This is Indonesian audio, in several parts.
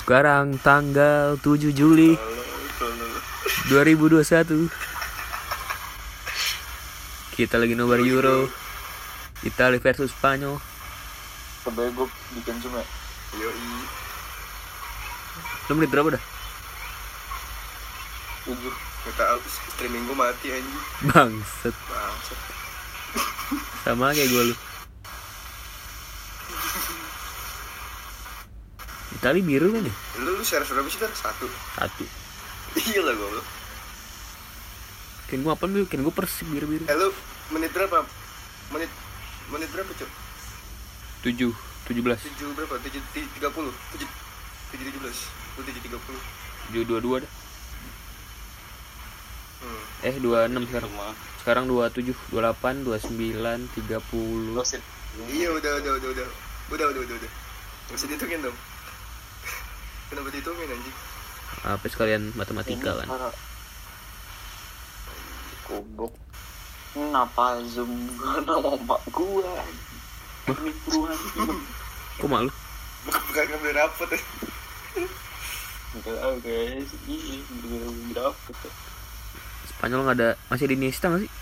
Sekarang tanggal 7 Juli 2021 Kita lagi nobar Euro Italia versus Spanyol Sebenernya gue bikin cuma Yoi. Lu menit berapa dah? tujuh Gak tau streaming gue mati anjing. Bangset Bangsat. Sama kayak gue lu Italia biru kan ya? Lu lu share berapa sih Tar? Satu. Satu Iya lah gue. Kan gue apa dulu? Kan gue persib biru-biru Eh lu menit berapa? Menit menit berapa cok? 7 17 Tujuh berapa? Tujuh ti- tiga puluh. Tujuh tujuh tujuh belas. Lu tujuh tiga puluh. 7 22 dah Hmm. Eh 26 sekarang Sekarang 27 28 29 30 lo sih Iya udah udah udah udah. Udah udah udah udah. Usah dihitungin dong. Kenapa dihitungin anjing? Apa sekalian matematika kan? Goblok. Kenapa zoom nama mbak gua ini peruan Kok malu? Bukan ngambil rapot ya. enggak tahu guys. Ini berapa tuh Spanyol nggak ada masih di Iniesta nggak sih?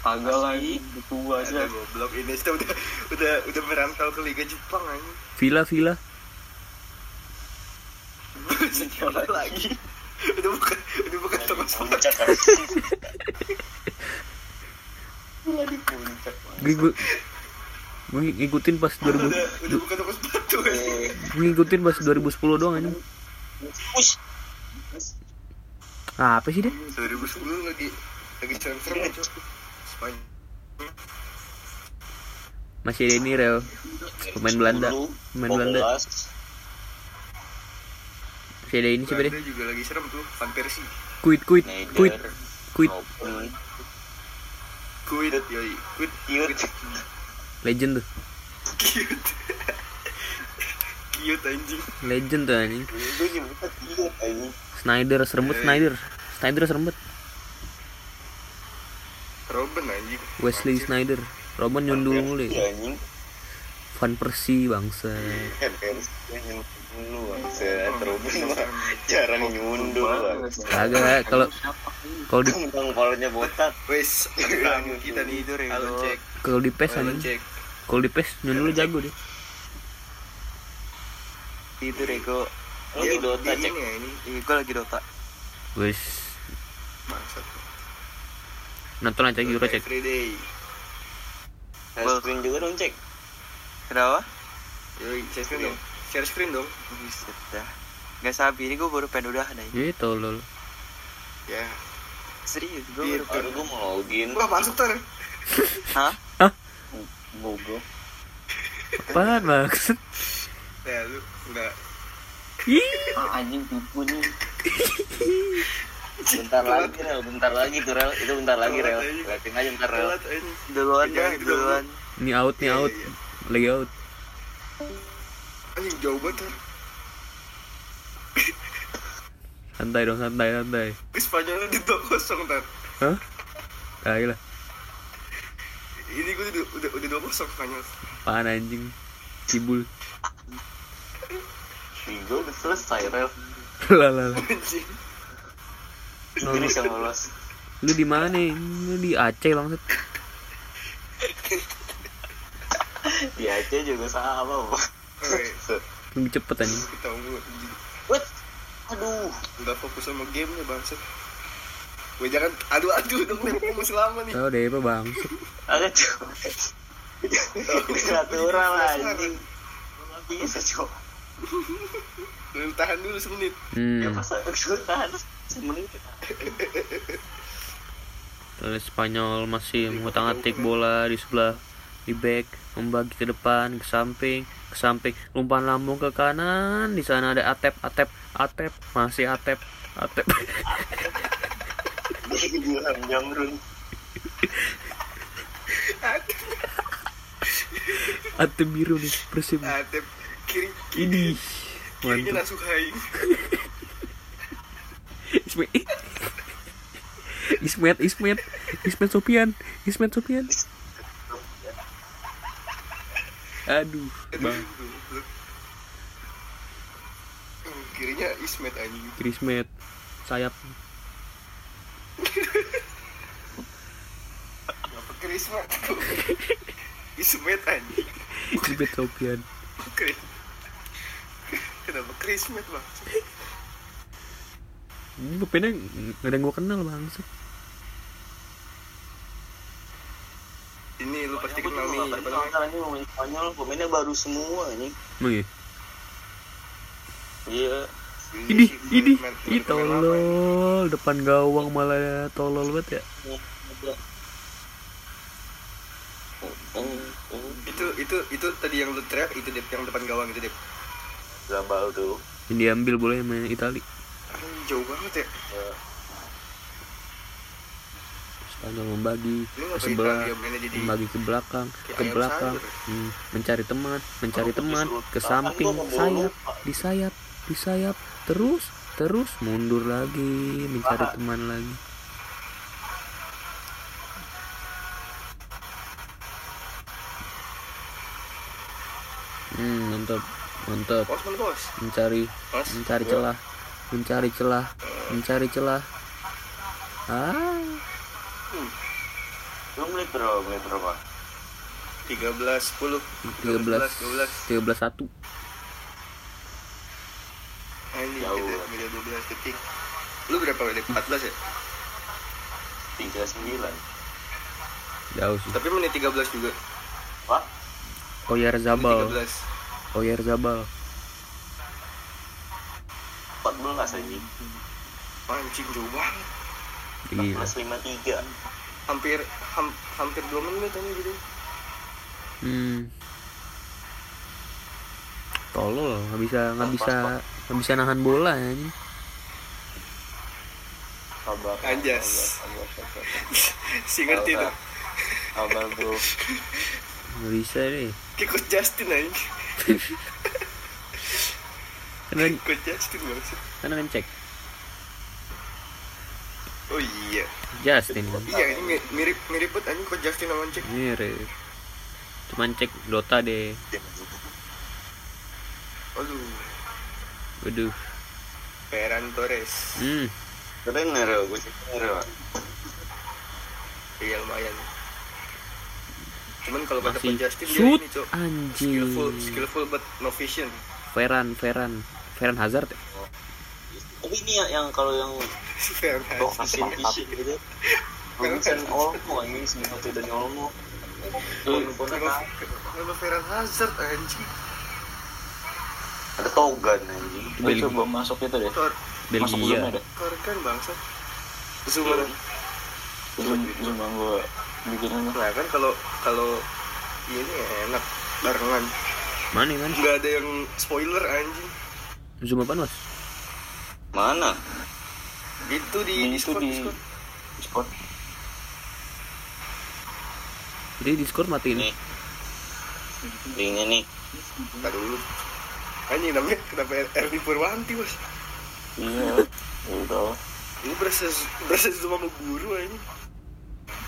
agak lagi tua Ada aja. goblok. Ini udah udah udah merantau ke Liga Jepang anjing. Villa Villa Lagi. Udah bukan udah bukan puncak kan lagi puncak gue ngikutin pas 2000 Udah udah bukan toko sepatu anjing. gue ngikutin pas 2010 doang ini Ush. ah, apa sih deh 2010 lagi lagi serem-serem aja. Spanyol. masih ada ini real pemain Belanda pemain Belanda masih ada ini siapa deh juga lagi serem tuh, Van Persie. kuit kuit kuit kuit Kuit, yoi. Kuit, Cute. legend tuh cute. cute anjing. legend tuh anjing Gue nyebutnya cute ini. Snyder serembet Snyder Snyder serembet Robin anjing. Wesley Snyder Robin nyundul mulu anjing. Van Persie bangsa. Terus jarang nyundul bangsa. kagak kalau kalau di botak. Wes, kita nih cek. kalau di PES anjing kalau di PES nyundul jago deh Tidur ego. Lagi Dota cek. ini ya, ini Iya, gue lagi Dota. wes nonton aja Euro cek Everyday. Share screen juga dong cek. Kenapa? Yoi, share screen dong. Share screen dong. Buset dah. Gak sabi, ini gue baru pengen udah nih. gitu lol Ya. Serius, gue Iya, baru pengen. aduh, gue mau login. Wah, masuk tar. Hah? Hah? Bogo. apaan maksud Ya, lu enggak Ih, Ah, anjing tipu nih. bentar lagi rel, bentar lagi tuh rel, itu bentar lagi rel. Liatin aja bentar rel. Duluan gitu, duluan. ini out nih out Iya, lagi out Anjing jauh banget. Tar. santai dong santai santai Spanyolnya di 2-0 tar. hah kayak lah Ini gue udah udah udah 2-0 Spanyol. apaan anjing cibul Tiga udah selesai rel. lah lah. Anjing. Inggris yang lolos. lu di mana nih? lu di Aceh bangsat Di Aceh juga sama, Pak. Oke, lebih cepet ngomong anjing. What? Aduh. Nggak fokus sama gamenya bangsat. Gue jangan adu-adu dong nih mau selama nih. tau deh apa bangsat Ada coba. Natural anjing. Bisa coba. Lu tahan dulu semenit. Ya hmm masa gue tahan semenit. Spanyol masih mengutang atik bola di sebelah di back membagi ke depan ke samping ke samping. Umpan lambung ke kanan di sana ada Atep Atep Atep masih Atep Atep. Atep. Biru nih persib Atep kiri ini kirinya mantap. Nasuhai. Ismet Ismet Ismet Ismet Sopian Ismet Sopian aduh bang. Kirinya Ismet anjing. Krismet sayap. Apa Krismet? Tuh Ismet anjing. Krismet Sopian. Kenapa Krismet bang? ini pemainnya nggak ada yang gue kenal bang Ini lu pasti Gua kenal juga nih nggak apa kenal namanya? kan ini pemain Spanyol pemainnya baru semua nih ya iya ini ini ini tolol depan gawang malah tolol banget ya Itu itu itu tadi yang lu teriak itu dep yang depan gawang itu dep. Zabal tuh ini diambil boleh main Itali jauh banget ya. ya. Spanyol membagi ke sebelah membagi ke belakang ke belakang. hmm, mencari teman mencari teman ke samping. sayap di sayap di sayap terus terus mundur lagi mencari teman lagi. Hmm mantap mantap. Mencari mencari celah mencari celah mencari celah. Ah lu menit berapa menit berapa 13 10 13 12 13 satu Anjing, Jauh. beda, beda 12 detik. Lu berapa dep? 14 ya? tiga sembilan jauh sih Tapi menit 13 juga. Wah, Oyer Menit Zabal 13. Oyer Zabal empat belas anjing Anjing jauh banget. Lima tiga Hampir ham, hampir 2 menit ini gitu. Hmm. Tolol, nggak bisa nggak bisa nggak bisa nahan bola ya ini. Sabar. Anjas. Si ngerti tuh. Sabar bro. Nggak bisa deh. Kayak Coach Justin anjing. Karena Coach Justin banget. karena ngecek. Oh iya. Justin Iya ini mi- mirip mirip banget anjing Coach Justin sama cek. mirip. Cuman cek Dota deh. Aduh. Waduh. Ferran Torres. Hmm. Keren ya, Ro. Gue sih keren, Ro. Iya lumayan. Cuman kalau kata Justin dia shoot ini cok. anjing. Skillful, skillful but no vision. Ferran, Ferran, Ferran Hazard. ya? Tapi ini ya, yang kalau yang Hazard. visi visi gitu. Vincent Olmo anjing semua dari Olmo. Kenapa Ferran Hazard anjing? ada Togan anjing. Belgia. Coba masuk itu deh. Masuk belum ada. Torkan bangsa. Zoom mana? Zoom zoom yang gue bikin ini. Nah kan kalau kalau ini enak barengan. Mana mana? Nggak ada yang spoiler anjing. Zoom apaan mas? Mana? Itu di Ini itu Discord, di Discord. Discord. Jadi Discord matiin. Nih. Linknya nih. Ntar dulu. Anjing namanya kenapa Erdi Purwanti bos? Iya. Udah. Ini berasa berasa sama guru anjing.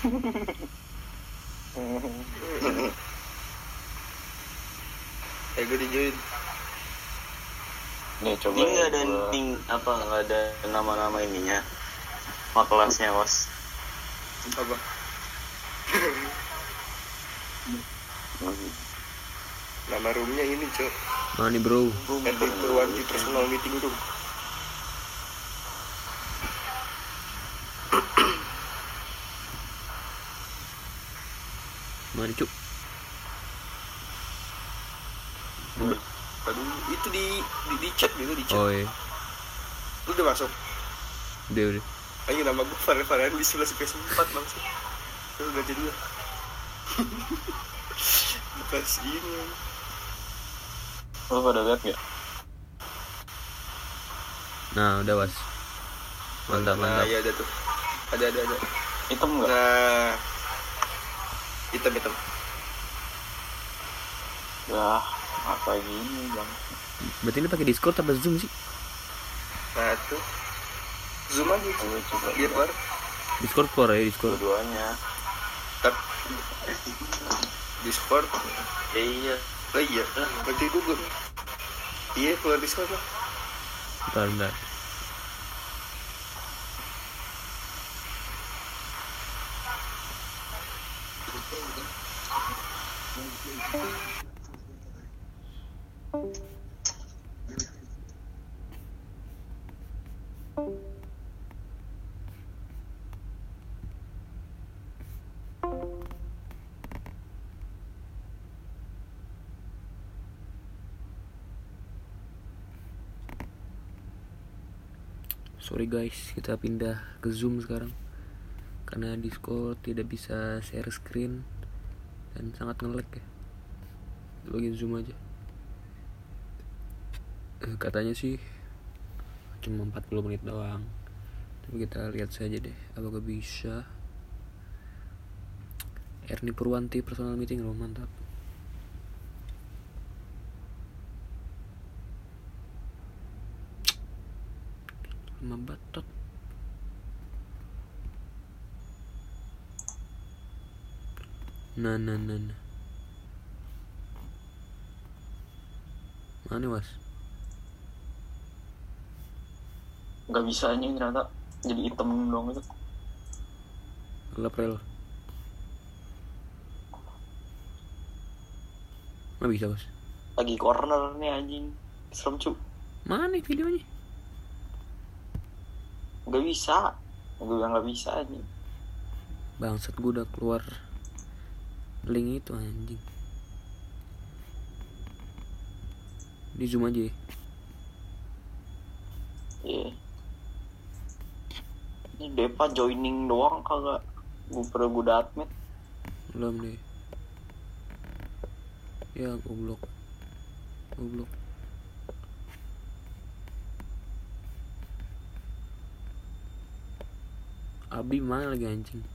Eh gue di join. Nih coba. Ini nggak ada link apa nggak ada nama-nama ininya. Nama kelasnya was. Apa? Nama roomnya ini cok. Mana nih bro? Erdi Purwanti personal meeting room. Mana cuk? Aduh, itu di di, di chat gitu di chat. Oh iya. Lu udah masuk? Udah udah. Ayo nama gue Farel Farel di sebelah PS 4 bang. Lu ganti dulu. Bekas ini. Lo pada lihat nggak? Nah udah was. Mantap Nah, mantap. ya ada tuh. Ada ada ada. Hitam nggak? Nah, hitam hitam. Wah, apa gini bang? Berarti ini pakai Discord apa Zoom sih? Nah tuh. Zoom aja. Coba coba. Biar keluar. Discord keluar ya Discord. Dua-duanya. Tar. Discord. Ya, iya. Oh iya. Berarti itu gue. Iya keluar Discord lah. bentar bentar sorry guys. Kita pindah ke zoom sekarang. Karena discord tidak bisa share screen dan sangat ngelag ya. Login zoom aja. Eh, katanya sih cuma 40 menit doang. Tapi kita lihat saja deh apakah bisa. Erni Purwanti personal meeting loh mantap lama batot nah nah nah nah mana was nggak bisa anjing ternyata. Jadi hitam doang itu. Gelap rel. Nggak bisa bos lagi corner nih anjing. Serem cu mana nih videonya nggak bisa. Gue bilang nggak bisa anjing. Bangsat gue udah keluar link itu anjing. Di zoom aja ya. iya. Ini Depa joining doang kagak? Gue pernah gue udah admit. Belum deh. Ya goblok. Goblok Abi mana lagi anjing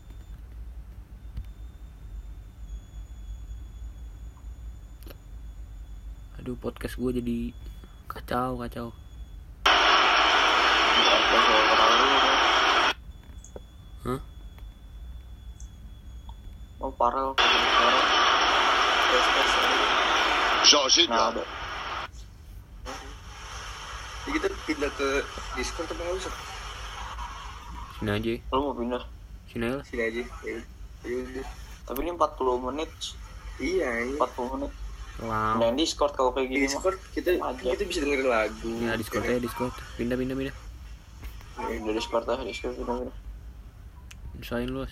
aduh podcast gue jadi kacau kacau Hah? oh tes Jorginho. nah ada Jadi kita pindah ke Discord apa nggak usah? Sini aja. Lu mau pindah? Sini aja Sini aja. Ya, ya tapi ini 40 menit. Iya, iya. 40 menit. Wow. Nah, Discord kalau kayak gini Discord kita Aja. kita bisa dengerin lagu. ya discord ya discord. Pindah pindah pindah. Udah Discord lah Discord pindah pindah. Usahain lu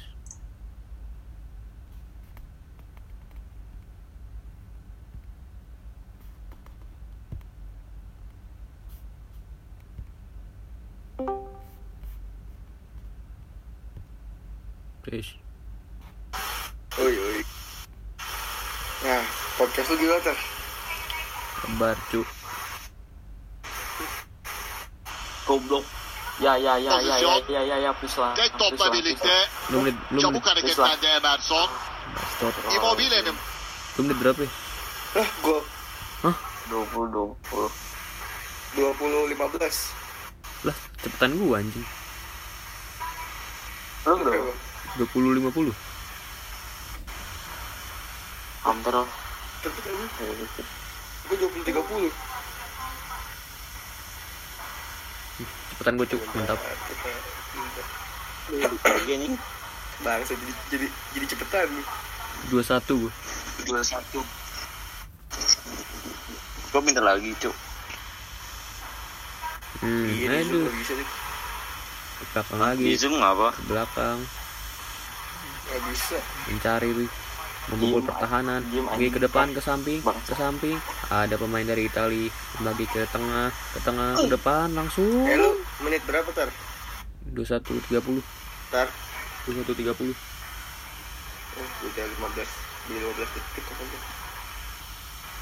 Ish. Oi, oi. Nah, podcast lu gimana, Ter? Kembar, cu. Goblok. Ja, ja, ja, ja, ja, ja, ja, ja, Prisla. Detto probabilite, c'è buca che sta Emerson. Immobile. Lu menit berapa ya? Eh, gua. Hah? 20, 20. 20, 15. Lah, cepetan gua anjing. Lu berapa? 20 50 hampir tapi kan 20 gitu. cepetan cuk. Mantap. Lagi jadi jadi cepetan. Dua satu 21. dua minta lagi cuk. Hmm, iya, aduh. Belakang lagi. Di zoom apa? Belakang. Nggak bisa. Mencari wih Memukul pertahanan Lagi ke depan ke samping. Ke samping Ada pemain dari Itali Lagi ke tengah Ke tengah ke depan Langsung Eh lu menit berapa, Tar? 21 30 Tar. 21 30 Oh, udah 15 di 15 detik apa tuh?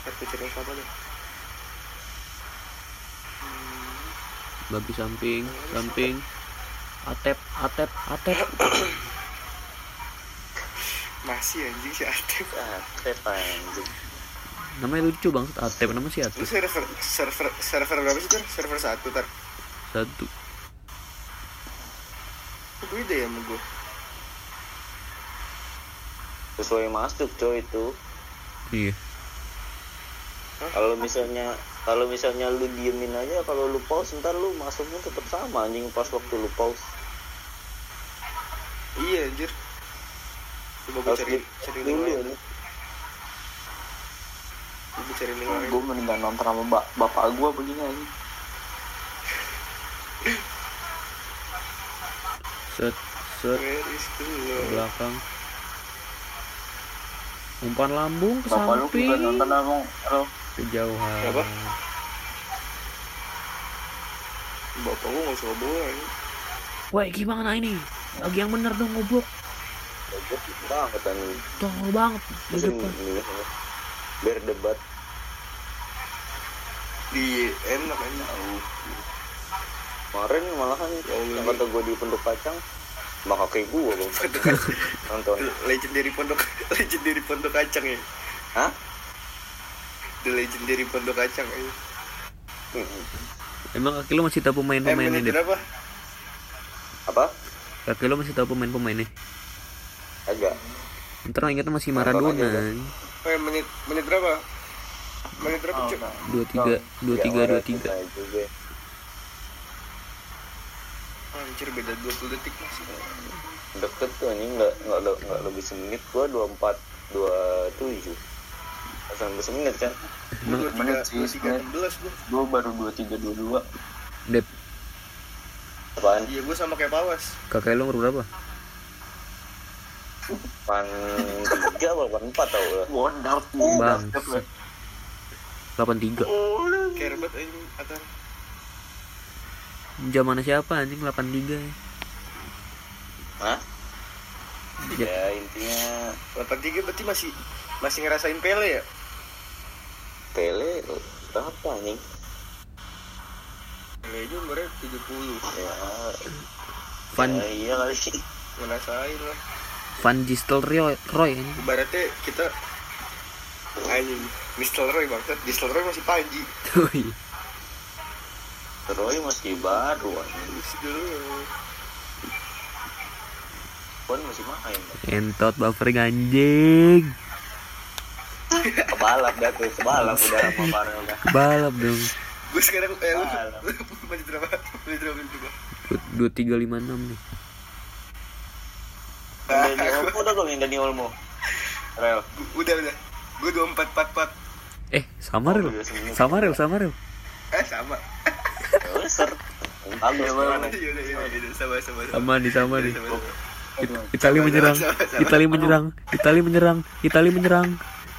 Aku cari apa nih? Bagi samping Samping Atep Atep Atep Masih anjing si Atep. ah tepa anjing. Namanya lucu banget Atep. Nama si Lu Atep server server server berapa sih, Tar? Server satu, Tar. Satu. Beda ya sama sesuai masuk coy itu. Iya. Kalau misalnya kalau misalnya lu diemin aja kalau lu pause ntar lu masuknya tetap sama anjing pas waktu lu pause. Iya anjir. Coba gue cari cari link dulu lain. Gue cari link lain. gue mending gak nonton sama bap bapak gue begini aja. Set set. Belakang. Umpan lambung ke bapak lu samping. juga nonton sama lo kejauhan. Siapa? Bapak gue gak suka bola ini. Woi gimana ini? Lagi yang bener dong Goblok banget anjing tolol banget di depan biar debat. Di enak aja. kemarin malahan yang kata gue di pondok kacang sama kakek gue bang nonton. Legendary pondok legendary pondok kacang ya. hah? The legendary pondok kacang ya. emang kaki lo masih tahu Eh pemain-pemainnya menit deh berapa? apa? Kaki lo masih tahu pemain-pemainnya agak. Ntar ingatnya masih Maradona Eh menit menit berapa? Menit berapa cuk? dua tiga dua tiga dua tiga. Anjir beda 20 detik masih. deket tuh anjing. Nggak nggak nggak lebih semenit. Gua dua empat dua tujuh. Sampai semenit kan? Dua menit tiga sih, dua tiga enam belas gue. gue baru dua tiga dua dua. Dep. Apaan? Iya gue sama kayak Pawas. kakek lo umur berapa pan tiga apa pan empat tau lah bang. delapan tiga. Kayak rebet ini atar. zaman siapa anjing? delapan tiga ya? Hah? Ya. ya intinya 83 berarti masih masih ngerasain Pele ya? Pele berapa anjing? Pele aja umurnya 70 ya. Van ya iya kali. Sih Ngerasain lah Van Nistelrooy Roy anjing Ibaratnya kita Anjing. Roy banget. Roy masih Panji Roy masih baru. Pon masih main entot buffering anjing kebalap dah tuh kebalap udah sama Farel dah balap dong Gue sekarang eh. Masih berapa? Masih berapa menit juga? dua tiga lima enam nih Dani Olmo udah kok yang Dani Olmo? Rel. Udah udah. Gue 2444 eh sama rel. Udah semenit. sama. Rel sama rel. Eh sama. Ya, ser. Bagus Iya iya sama sama sama. Nih sama nih. Sama, sama. It- Itali menyerang. Itali menyerang Itali menyerang Itali menyerang.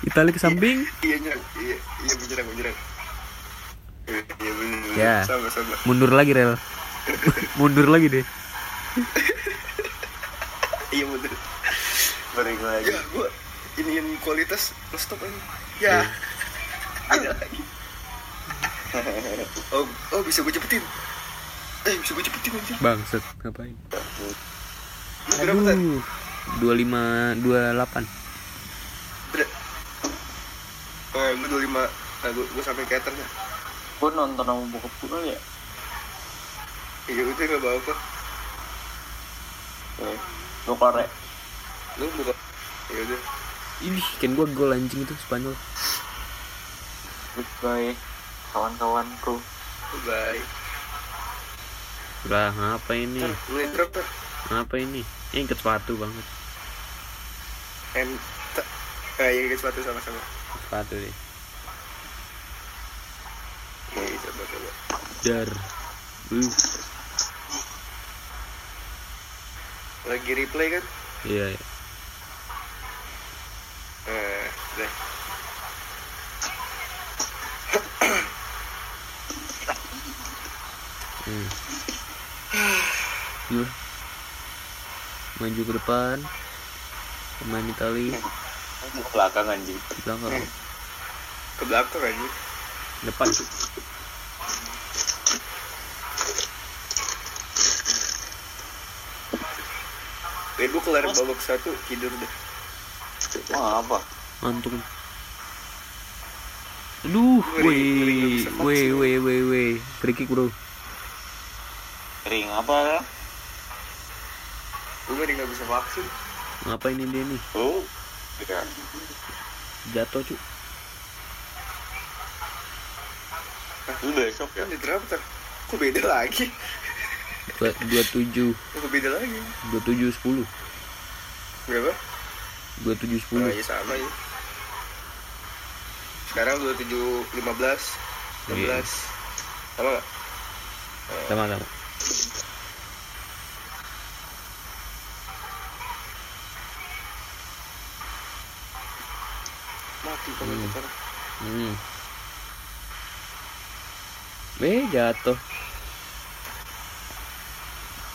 Itali ke samping. Iya nyerang Iya iya menyerang menyerang. Iya iya. Ya. Sama sama. Mundur lagi rel. Mundur lagi deh Iya bener. Gue lagi. Ya gue Iniin kualitas Stop aja. Ya. Beda lagi. Oh, oh bisa gue cepetin. Eh bisa gue cepetin anjir bangset ngapain? Lu berapa tadi? aduh dua lima dua delapan. Berat Oh gue 25 Nah gue, gue sampai cater ya. Gue nonton sama bokap gue ya. Iya udah gak apa-apa gue korek. Lu buka Ya udah ini kan gua gol anjing itu Spanyol. Goodbye kawan-kawanku. Bye udah ngapa ini? Menit berapa? ngapa ini? Ini ikat sepatu banget. M Ah iya guys sepatu sama-sama. Sepatu deh. Iya coba coba. Dar. Uh Lagi replay kan? iya iya. Eh, deh hmm. Yuk. maju ke depan pemain Itali belakang anjing belakang Ke belakang aja depan gue kelar babak satu tidur deh. Wah apa? Ngantuk aduh weh weh weh weh weh. Free kick bro. Ring apa Gue gak gak bisa vaksin ngapain ini dia nih oh ya jatuh cu. Lu besok ya? Di berapa? Kok beda lagi? dua dua tujuh. Kok beda lagi? dua tujuh sepuluh Berapa? dua tujuh Oh sepuluh iya sama ya. Sekarang 27 15 16. Iya. Sama gak? sama sama Mati komentar. hmm. eh jatuh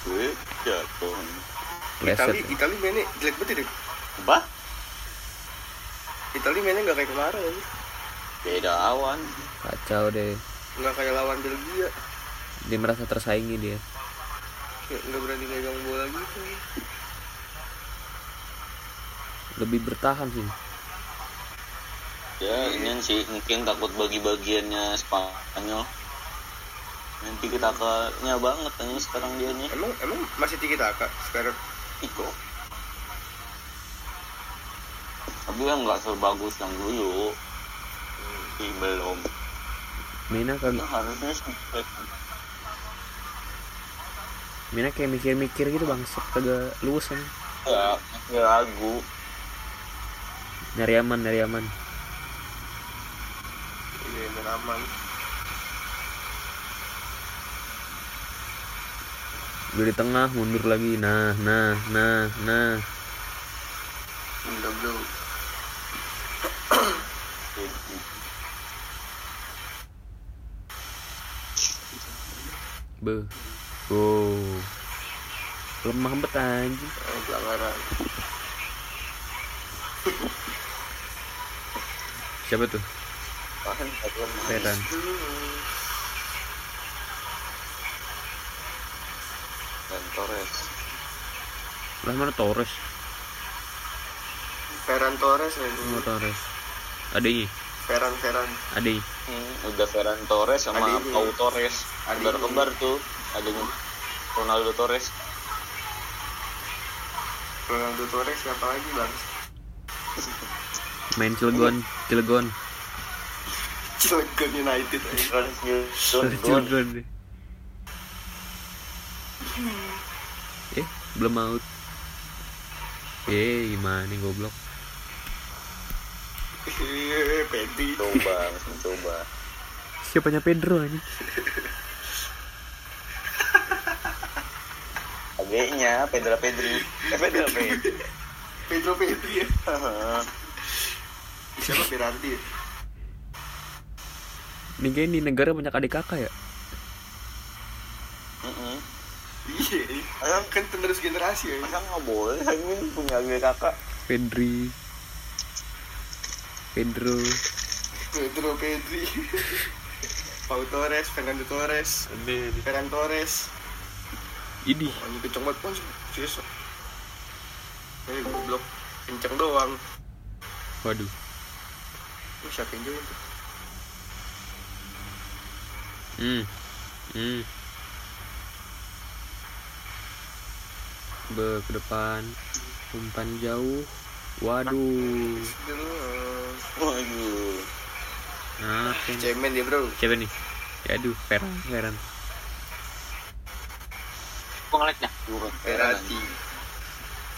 Gue jatuh. Pleset. Itali, Itali mainnya jelek banget ya. Apa? Itali mainnya gak kayak kemarin ya. Beda awan. kacau deh Gak kayak lawan Belgia. dia merasa tersaingi dia Gak, gak berani megang bola gitu. lebih bertahan sih Ya, ini sih mungkin takut bagi bagiannya Spanyol. Nanti kita nya banget ini sekarang dia nih. Emang emang masih tinggi taka sekarang. Iko. Tapi kan nggak sebagus yang dulu. Sih belum. Mina Nah, kagak harusnya sampai Mina kayak mikir-mikir gitu bangsat kagak luwes kan ya, ragu. nyari aman nyari aman Iya, aman. Di tengah mundur lagi. Nah nah nah nah. Be. Oh lemah bet anjing. Siapa tuh? Bahkan satu Ferran dan Torres. lah mana Torres Ferran Torres ya. oh Torres adanya Ferran Ferran. adanya Hmm, udah Ferran Torres sama. Pau Torres. Adiknya. Kembar-kembar tuh. Adanya Ronaldo Torres. Ronaldo Torres siapa lagi bang? main Cilegon Cilegon Cilegon United aja. Cilegon belum out eh gimana nih goblok Iya, Pedri. Coba, coba. siapanya Pedro ini Adiknya Pedra Pedri. Eh Pedra Pedri. Pedro Pedri ya. Siapa ya? ini kayak di negara banyak adik kakak ya Iya, iya. kan penerus generasi ya. Masa nggak boleh ini punya adik kakak. Pedri Pedro Pedro Pedri. Pau Torres, Fernando Torres, Ferran Torres. ini Oh, ini kenceng banget pun sisa. Ini goblok kenceng doang. waduh Ini siapa yang tuh? hmm hmm be ke depan umpan jauh waduh Waduh. nah Cemen dia bro. siapa nih ya aduh Ferran Ferran Gue ngelag dah. Turun. Ferrati.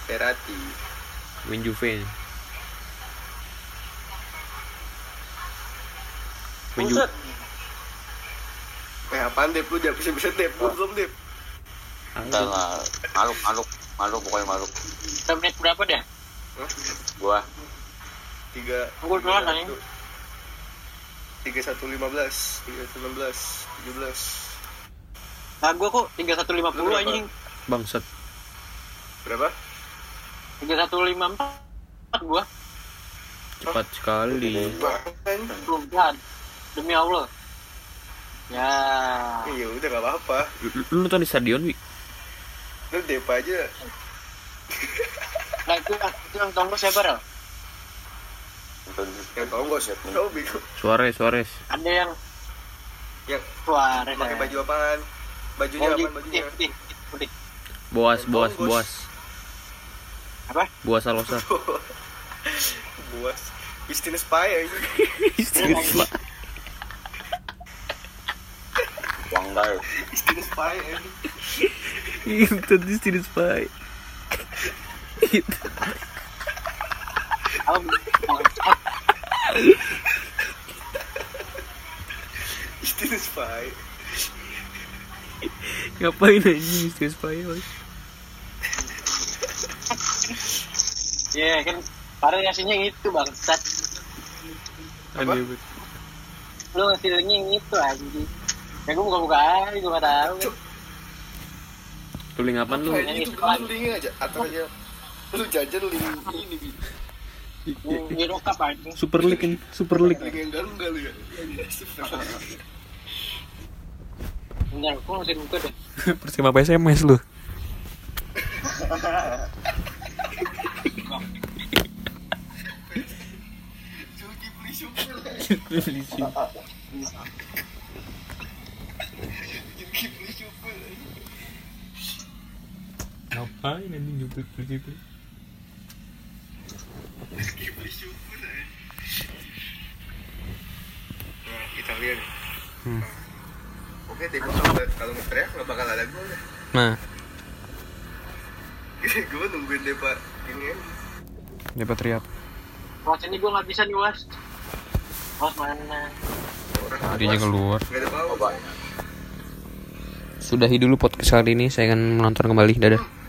Ferrati. main Juve nih. main Ju Buset. Eh apaan Dep? Lu udah bisa-bisa Dep? Lu belum Dep? Entar lah. Maluk, Maluk pokoknya maluk. Udah menit berapa dah? Hah? Gua. Tiga. Gua duluan, tiga anjing. satu- Tiga satu lima belas, tiga satu enam belas, tujuh belas. Nah, gue kok 3150 Lu berapa? anjing. bangsat Berapa? 3154 gua. cepat sekali Bahkan. Belum kan. Demi Allah. Ya. Iya udah gak apa-apa. lu, lu nonton di stadion wi Lu Dep aja. Nah, itu yang, itu yang tonggo siapa, Rel? Yang gak sih? Kau bingung. Suarez Suarez Ada yang Yang Suarez. pakai ya. baju apaan? Bajunya Oh, apaan putih, bajunya? putih, putih. Boas Boas. Boas Apa? Boas Alosa Buas. Christine Spy aja. Istri Pak. Wanggar. Istilah spy eh. Itu di sini spy. Apa? Istilah spy. Ngapain anjing di spy? Bos? Iya kan variasinya yang itu bangsat. Aneh banget. Lu ngasih linknya yang itu anjing. Ya gue buka-buka aja, gue gak tau kan. Lu link lu? Itu aja atau aja lu jajan link ini bi rokap anjing. Super League kan, Super League. link yang enggak enggak lu ya Bentar, gue ngasih buka deh. Persima apa SMS lu? Joki beli syukur Joki Ngapain anjing juplik juplik? Nah, kita lihat nih. Hmm. Oke, tembak kalau nge-teriak nggak bakal ada gol ya. Nah, gue nungguin dia pak ini ya. dapat teriak. Was ini gue gak bisa nih was. Was mana? Harinya keluar. nggak ada bau. Sudahi dulu podcast kali ini. Saya akan menonton kembali. Dadah.